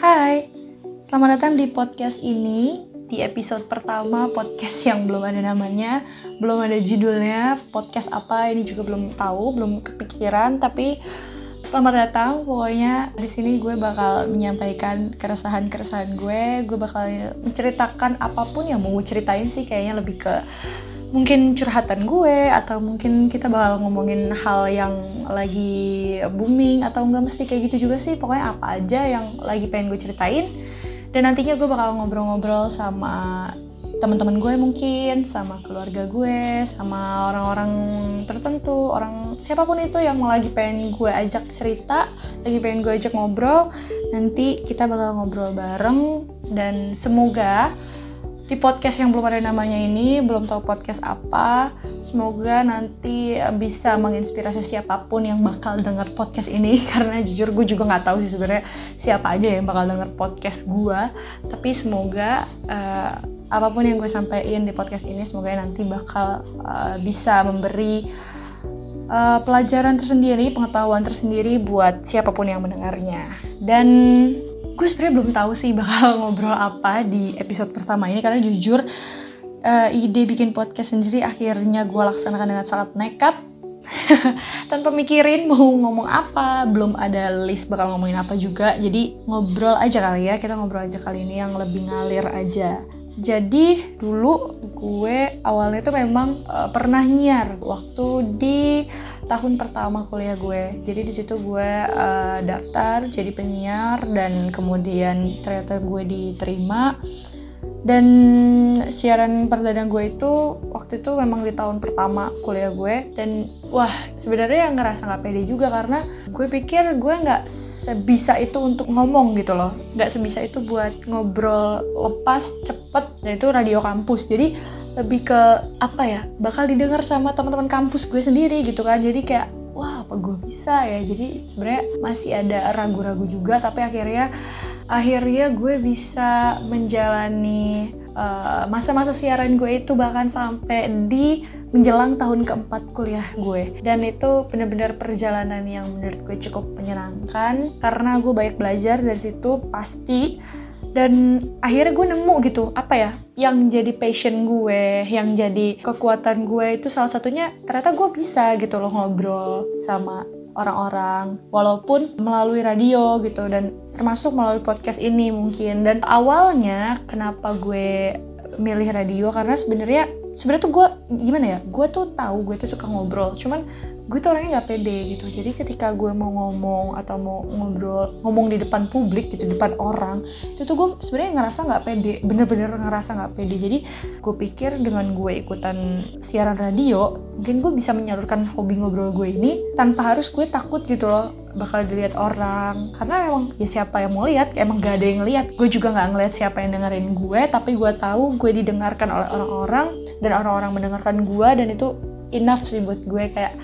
Hai, selamat datang di podcast ini Di episode pertama podcast yang belum ada namanya Belum ada judulnya, podcast apa ini juga belum tahu, belum kepikiran Tapi selamat datang, pokoknya di sini gue bakal menyampaikan keresahan-keresahan gue Gue bakal menceritakan apa pun yang mau gue ceritain sih kayaknya lebih ke mungkin curhatan gue atau mungkin kita bakal ngomongin hal yang lagi booming atau enggak mesti kayak gitu juga sih. Pokoknya apa aja yang lagi pengen gue ceritain. Dan nantinya gue bakal ngobrol-ngobrol sama teman-teman gue mungkin sama keluarga gue sama orang-orang tertentu orang siapa pun itu yang lagi pengen gue ajak cerita lagi pengen gue ajak ngobrol. Nanti kita bakal ngobrol bareng dan semoga di podcast yang belum ada namanya ini belum tahu podcast apa semoga nanti bisa menginspirasi siapa pun yang bakal denger podcast ini. Karena jujur gue juga nggak tahu sih sebenarnya siapa aja yang bakal denger podcast gue tapi semoga uh, apa pun yang gue sampaikan di podcast ini semoga nanti bakal uh, bisa memberi uh, pelajaran tersendiri pengetahuan tersendiri buat siapa pun yang mendengarnya. Dan gue sebenarnya belum tahu sih bakal ngobrol apa di episode pertama ini karena jujur uh, ide bikin podcast sendiri akhirnya gue laksanakan dengan sangat nekat. Tanpa mikirin mau ngomong apa belum ada list bakal ngomongin apa juga. Jadi ngobrol aja kali ya kita ngobrol aja kali ini yang lebih ngalir aja. Jadi dulu gue awalnya tuh memang uh, pernah nyiar waktu di tahun pertama kuliah gue. Jadi di situ gue uh, daftar jadi penyiar dan kemudian ternyata gue diterima. Dan siaran perdana gue itu waktu itu memang di tahun pertama kuliah gue. Dan wah sebenarnya yang ngerasa nggak pede juga karena gue pikir gue nggak sebisa itu untuk ngomong gitu loh. Nggak sebisa itu buat ngobrol lepas cepet. Dan itu radio kampus. Jadi lebih ke apa ya bakal didengar sama teman-teman kampus gue sendiri gitu kan. Jadi kayak wah apa gue bisa ya? Jadi sebenarnya masih ada ragu-ragu juga tapi akhirnya akhirnya gue bisa menjalani eh, masa-masa uh, siaran gue itu bahkan sampai di menjelang tahun keempat kuliah gue. Dan itu benar-benar perjalanan yang menurut gue cukup menyenangkan karena gue banyak belajar dari situ pasti dan akhirnya gue nemu gitu apa ya yang jadi passion gue yang jadi kekuatan gue itu salah satunya ternyata gue bisa gitu loh ngobrol sama orang-orang. Walaupun melalui radio gitu dan termasuk melalui podcast ini mungkin. Dan awalnya kenapa gue milih radio karena sebenarnya sebenarnya tuh gue gimana ya gue tuh tahu gue tuh suka ngobrol. Cuman gue tuh orangnya nggak pede gitu. Jadi ketika gue mau ngomong atau mau ngobrol ngomong di depan publik gitu depan orang itu tuh gue sebenarnya ngerasa nggak pede bener-bener ngerasa nggak pede. Jadi gue pikir dengan gue ikutan siaran radio mungkin gue bisa menyalurkan hobi ngobrol gue ini tanpa harus gue takut gitu loh bakal dilihat orang. Karena emang ya siapa yang mau lihat emang gak ada yang lihat gue juga nggak ngeliat siapa yang dengerin gue tapi gue tahu gue didengarkan oleh orang-orang dan orang-orang mendengarkan gue dan itu enough sih buat gue. Kayak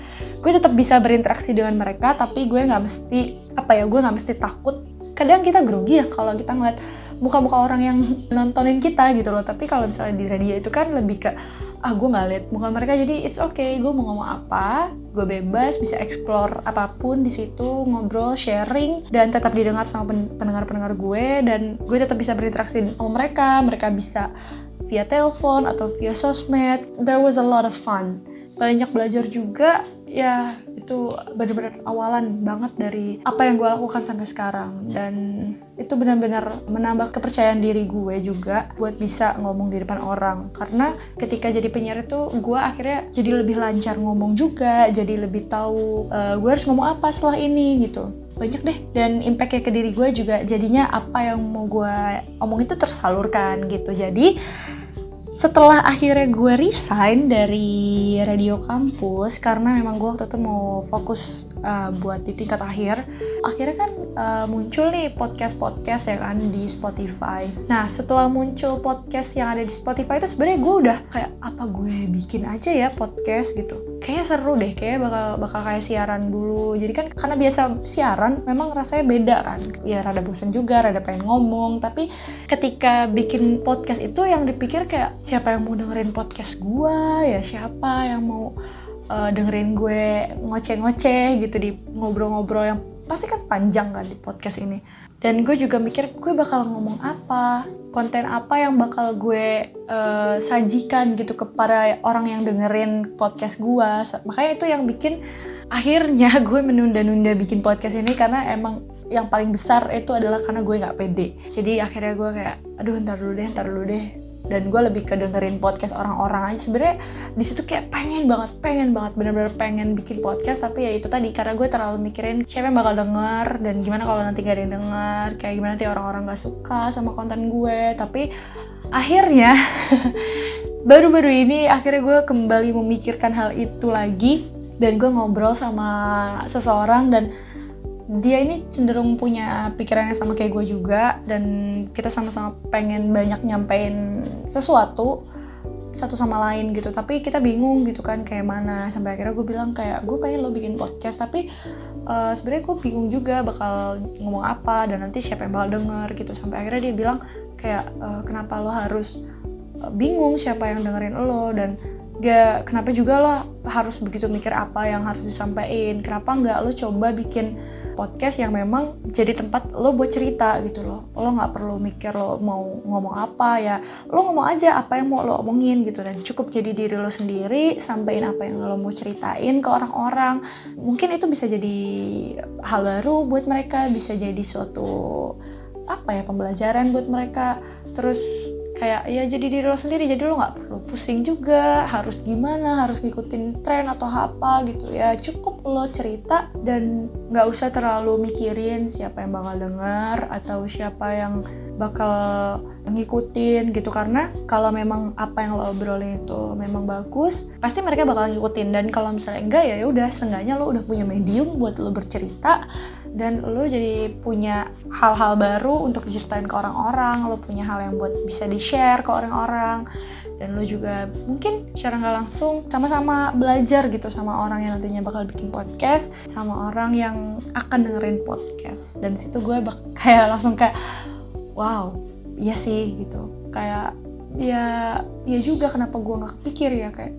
gue tetap bisa berinteraksi dengan mereka tapi gue nggak mesti apa ya gue nggak mesti takut. Kadang kita grogi ya kalau kita ngeliat muka-muka orang yang nontonin kita gitu loh. Tapi kalau misalnya di radio itu kan lebih ke ah gue nggak liat muka mereka jadi it's okay gue mau ngomong apa gue bebas bisa explore apa pun di situ ngobrol sharing dan tetap didengar sama pendengar-pendengar gue dan gue tetap bisa berinteraksi sama mereka mereka bisa via telepon atau via sosmed. There was a lot of fun banyak belajar juga ya itu benar-benar awalan banget dari apa yang gue lakukan sampai sekarang. Dan itu benar-benar menambah kepercayaan diri gue juga buat bisa ngomong di depan orang. Karena ketika jadi penyiar itu gue akhirnya jadi lebih lancar ngomong juga jadi lebih tahu uh, gue harus ngomong apa setelah ini gitu. Banyak deh. Dan impactnya ke diri gue juga jadinya apa yang mau gue omong itu tersalurkan gitu. Jadi setelah akhirnya gue resign dari radio kampus karena memang gue waktu itu mau fokus uh, buat di tingkat akhir akhirnya kan uh, muncul nih podcast-podcast yang ada di Spotify. Nah setelah muncul podcast yang ada di Spotify itu sebenarnya gue udah kayak apa gue bikin aja ya podcast? gitu. Kayaknya seru deh kayak bakal bakal kayak siaran dulu. Jadi kan karena biasa siaran memang rasanya beda kan. Ya rada bosan juga rada pengen ngomong. Tapi ketika bikin podcast itu yang dipikir kayak siapa yang mau dengerin podcast gue ya siapa yang mau uh, dengerin gue ngoceh-ngoceh gitu di ngobrol-ngobrol yang pasti kan panjang kan di podcast ini. Dan gue juga mikir gue bakal ngomong apa? Konten apa yang bakal gue uh, sajikan gitu kepada orang yang dengerin podcast gue? Makanya itu yang bikin akhirnya gue menunda-nunda bikin podcast ini karena emang yang paling besar itu adalah karena gue nggak pede. Jadi akhirnya gue kayak aduh ntar dulu deh ntar dulu deh dan gue lebih ke dengerin podcast orang-orang aja. Sebenarnya di situ kayak pengen banget pengen banget bener-bener pengen bikin podcast. Tapi ya itu tadi karena gue terlalu mikirin siapa yang bakal denger dan gimana kalau nanti gak ada yang denger. Kayak gimana nanti orang-orang gak suka sama konten gue. Tapi akhirnya baru-baru ini akhirnya gue kembali memikirkan hal itu lagi. Dan gue ngobrol sama seseorang dan dia ini cenderung punya pikirannya sama kayak gue juga dan kita sama-sama pengen banyak nyampein sesuatu satu sama lain gitu. Tapi kita bingung gitu kan kayak mana. Sampai akhirnya gue bilang kayak gue pengen lo bikin podcast. Tapi uh, sebenarnya gue bingung juga bakal ngomong apa dan nanti siapa yang bakal denger gitu. Sampai akhirnya dia bilang kayak uh, kenapa lo harus uh, bingung siapa yang dengerin lo? Dan gak kenapa juga lo harus begitu mikir apa yang harus disampaikan? Kenapa nggak lo coba bikin podcast yang memang jadi tempat lo buat cerita gitu loh. Lo nggak perlu mikir lo mau ngomong apa ya. Lo ngomong aja apa yang mau lo omongin gitu. Dan cukup jadi diri lo sendiri sampaikan apa yang lo mau ceritain ke orang-orang. Mungkin itu bisa jadi hal baru buat mereka bisa jadi suatu apa ya pembelajaran buat mereka. Terus kayak ya jadi diri lo sendiri jadi lo nggak perlu pusing juga. Harus gimana harus ngikutin tren atau apa gitu ya. Cukup lo cerita dan nggak usah terlalu mikirin siapa yang bakal denger atau siapa yang bakal ngikutin gitu. Karena kalau memang apa yang lo obrolin itu memang bagus pasti mereka bakal ngikutin. Dan kalau misalnya enggak ya udah seenggaknya lo udah punya medium buat lo bercerita dan lo jadi punya hal-hal baru untuk diceritain ke orang-orang lo punya hal yang buat bisa di-share ke orang-orang dan lo juga mungkin secara nggak langsung sama-sama belajar gitu sama orang yang nantinya bakal bikin podcast sama orang yang akan dengerin podcast. Dan situ gue bak kayak langsung kayak wow iya sih gitu. Kayak ya ya juga kenapa gue nggak kepikir ya kayak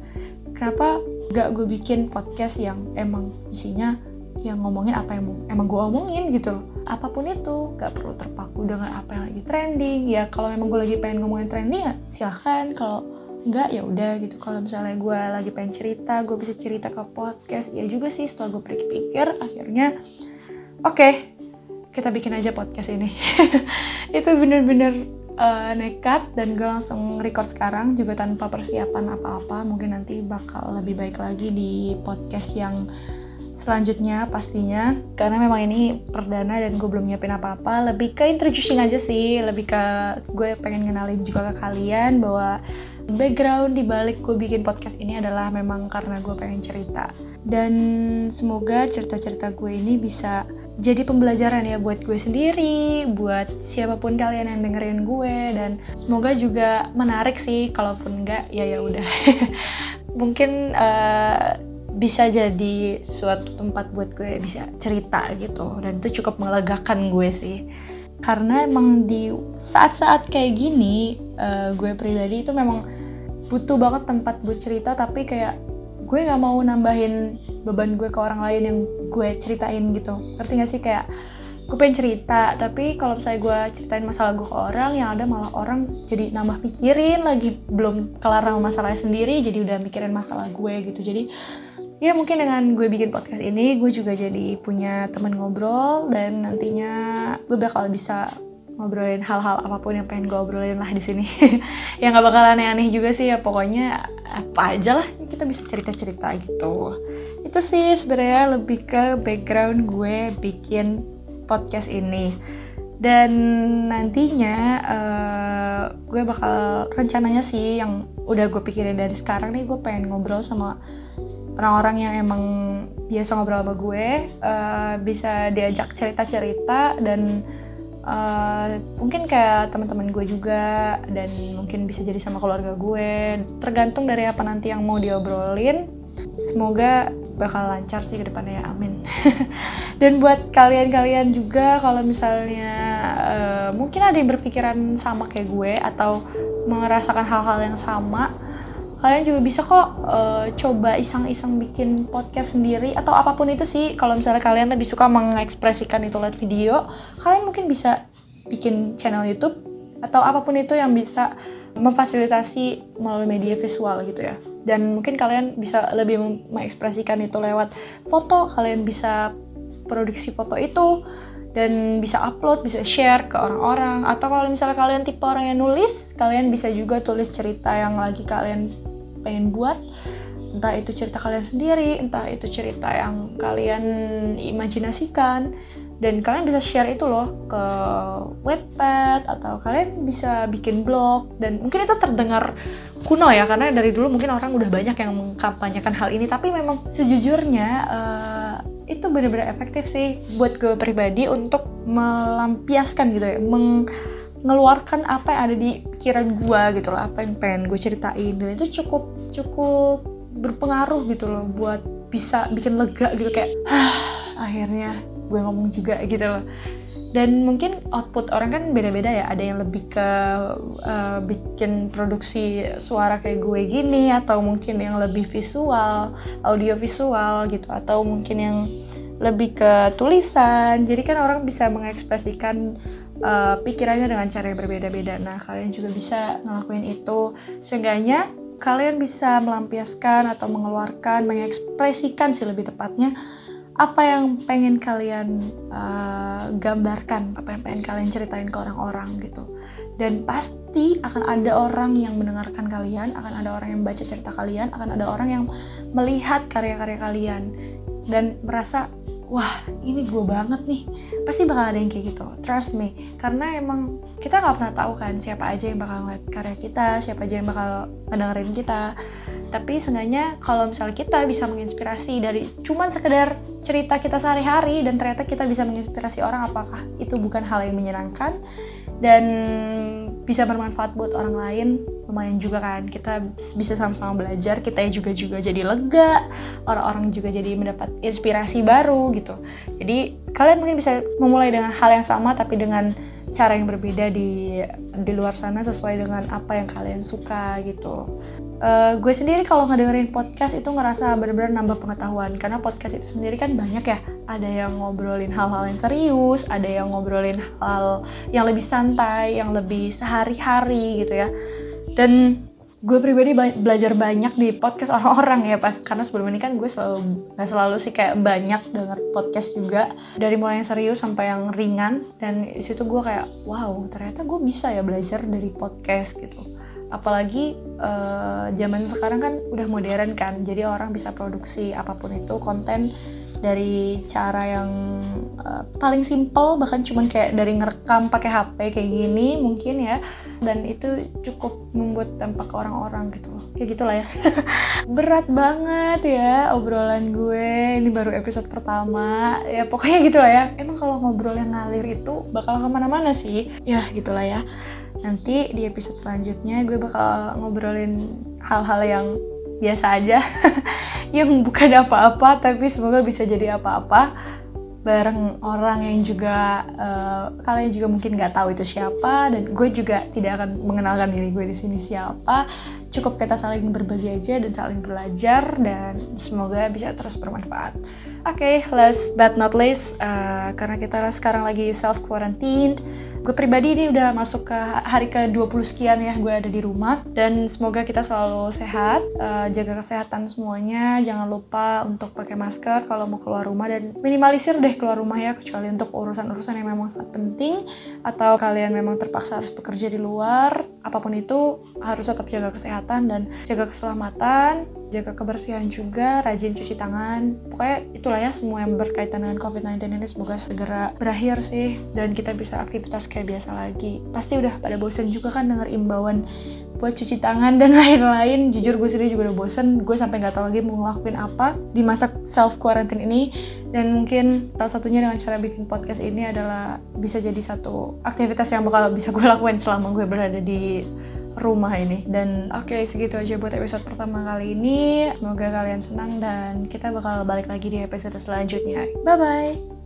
kenapa gak gue bikin podcast yang emang isinya yang ngomongin apa yang emang gue omongin gitu loh. Apa pun itu gak perlu terpaku dengan apa yang lagi trending. Ya kalau memang gue lagi pengen ngomongin trending ya silahkan. Kalau enggak ya udah gitu. Kalau misalnya gue lagi pengen cerita gue bisa cerita ke podcast. Ya juga sih setelah gue pikir-pikir akhirnya oke okay, kita bikin aja podcast ini. Itu bener-bener uh, nekat dan gue langsung record sekarang juga tanpa persiapan apa-apa. Mungkin nanti bakal lebih baik lagi di podcast yang selanjutnya pastinya. Karena memang ini perdana dan gue belum nyiapin apa-apa. Lebih ke introducing aja sih. Lebih ke gue pengen ngenalin juga ke kalian bahwa background di balik gue bikin podcast ini adalah memang karena gue pengen cerita. Dan semoga cerita-cerita gue ini bisa jadi pembelajaran ya buat gue sendiri, buat siapa pun kalian yang dengerin gue dan semoga juga menarik sih kalaupun enggak ya ya udah. Mungkin uh, bisa jadi suatu tempat buat gue bisa cerita gitu dan itu cukup melegakan gue sih karena emang di saat-saat kayak gini uh, gue pribadi itu memang butuh banget tempat buat cerita tapi kayak gue nggak mau nambahin beban gue ke orang lain yang gue ceritain gitu. Ngerti gak sih? Kayak gue pengen cerita tapi kalau misalnya gue ceritain masalah gue ke orang yang ada malah orang jadi nambah pikirin lagi belum kelar sama masalahnya sendiri jadi udah mikirin masalah gue gitu. Jadi ya mungkin dengan gue bikin podcast ini gue juga jadi punya teman ngobrol dan nantinya gue bakal bisa ngobrolin hal-hal apa pun yang pengen gue obrolin lah di sini. Yang gak bakal aneh-aneh juga sih ya pokoknya apa aja lah kita bisa cerita-cerita gitu. Itu sih sebenarnya lebih ke background gue bikin podcast ini. Dan nantinya uh, gue bakal rencananya sih yang udah gue pikirin dari sekarang nih gue pengen ngobrol sama orang-orang yang emang biasa ngobrol sama gue uh, bisa diajak cerita-cerita dan uh, mungkin kayak teman-teman gue juga dan mungkin bisa jadi sama keluarga gue. Tergantung dari apa nanti yang mau diobrolin. Semoga bakal lancar sih ke depannya ya amin. Dan buat kalian-kalian juga kalau misalnya uh, mungkin ada yang berpikiran sama kayak gue atau merasakan hal-hal yang sama kalian juga bisa kok uh, coba iseng-iseng bikin podcast sendiri atau apa pun itu sih. Kalau misalnya kalian lebih suka mengekspresikan itu lewat video kalian mungkin bisa bikin channel YouTube atau apa pun itu yang bisa memfasilitasi melalui media visual gitu ya. Dan mungkin kalian bisa lebih mengekspresikan itu lewat foto. Kalian bisa produksi foto itu dan bisa upload, bisa share ke orang-orang. Atau kalau misalnya kalian tipe orang yang nulis, kalian bisa juga tulis cerita yang lagi kalian pengen buat entah itu cerita kalian sendiri, entah itu cerita yang kalian imajinasikan dan kalian bisa share itu loh ke webpad atau kalian bisa bikin blog dan mungkin itu terdengar kuno ya karena dari dulu mungkin orang udah banyak yang mengkampanyekan hal ini tapi memang sejujurnya uh, itu benar-benar efektif sih buat gue pribadi untuk melampiaskan gitu ya mengeluarkan apa yang ada di pikiran gue gitu loh apa yang pengen gue ceritain dan itu cukup cukup berpengaruh gitu loh buat bisa bikin lega gitu kayak akhirnya gue ngomong juga gitu loh. Dan mungkin output orang kan beda-beda ya ada yang lebih ke uh, bikin produksi suara kayak gue gini atau mungkin yang lebih visual audio visual gitu atau mungkin yang lebih ke tulisan. Jadi kan orang bisa mengekspresikan uh, pikirannya dengan cara yang berbeda-beda. Nah kalian juga bisa ngelakuin itu. Seenggaknya kalian bisa melampiaskan atau mengeluarkan mengekspresikan sih lebih tepatnya apa yang pengen kalian uh, gambarkan, apa yang pengen kalian ceritain ke orang-orang gitu. Dan pasti akan ada orang yang mendengarkan kalian, akan ada orang yang baca cerita kalian, akan ada orang yang melihat karya-karya kalian dan merasa wah ini gue banget nih. Pasti bakal ada yang kayak gitu trust me. Karena emang kita nggak pernah tahu kan siapa aja yang bakal ngeliat karya kita siapa aja yang bakal ngedengerin kita. Tapi seenggaknya kalau misalnya kita bisa menginspirasi dari cuman sekedar cerita kita sehari-hari dan ternyata kita bisa menginspirasi orang apakah itu bukan hal yang menyenangkan? Dan bisa bermanfaat buat orang lain lumayan juga kan. Kita bisa sama-sama belajar kita juga juga jadi lega orang-orang juga jadi mendapat inspirasi baru gitu. Jadi kalian mungkin bisa memulai dengan hal yang sama tapi dengan cara yang berbeda di di luar sana sesuai dengan apa yang kalian suka gitu uh, gue sendiri kalau ngedengerin podcast itu ngerasa benar-benar nambah pengetahuan. Karena podcast itu sendiri kan banyak ya. Ada yang ngobrolin hal-hal yang serius ada yang ngobrolin hal yang lebih santai yang lebih sehari-hari gitu ya. Dan gue pribadi ba belajar banyak di podcast orang-orang ya pas karena sebelum ini kan gue selalu nggak selalu sih kayak banyak denger podcast juga. Dari mulai yang serius sampai yang ringan. Dan di situ gue kayak wow ternyata gue bisa ya belajar dari podcast gitu apalagi uh, zaman sekarang kan udah modern kan jadi orang bisa produksi apa pun itu konten dari cara yang uh, paling simple bahkan cuman kayak dari ngerekam pakai HP kayak gini mungkin ya. Dan itu cukup membuat dampak ke orang-orang gitu loh. Kayak gitulah ya. Berat banget ya obrolan gue. Ini baru episode pertama. Ya pokoknya gitulah ya. Emang kalau ngobrol yang ngalir itu bakal ke mana-mana sih? Ya gitulah ya nanti di episode selanjutnya gue bakal ngobrolin hal-hal yang biasa aja yang bukan apa-apa tapi semoga bisa jadi apa-apa. Bareng orang yang juga uh, kalian juga mungkin nggak tahu itu siapa dan gue juga tidak akan mengenalkan diri gue di sini siapa. Cukup kita saling berbagi aja dan saling belajar dan semoga bisa terus bermanfaat. Oke okay, last but not least uh, karena kita sekarang lagi self quarantine gue pribadi ini udah masuk ke hari ke 20 sekian ya gue ada di rumah. Dan semoga kita selalu sehat uh, jaga kesehatan semuanya. Jangan lupa untuk pakai masker kalau mau keluar rumah. Dan minimalisir deh keluar rumah ya kecuali untuk urusan-urusan yang memang sangat penting. Atau kalian memang terpaksa harus bekerja di luar apa pun itu harus tetap jaga kesehatan dan jaga keselamatan jaga kebersihan juga, rajin cuci tangan. Pokoknya itulah ya semua yang berkaitan dengan COVID-19 ini semoga segera berakhir sih dan kita bisa aktivitas kayak biasa lagi. Pasti udah pada bosen juga kan denger imbauan buat cuci tangan dan lain-lain. Jujur gue sendiri juga udah bosen, gue sampai nggak tahu lagi mau ngelakuin apa di masa self quarantine ini. Dan mungkin salah satunya dengan cara bikin podcast ini adalah bisa jadi satu aktivitas yang bakal bisa gue lakuin selama gue berada di rumah ini. Dan oke okay, segitu aja buat episode pertama kali ini. Semoga kalian senang dan kita bakal balik lagi di episode selanjutnya. Bye bye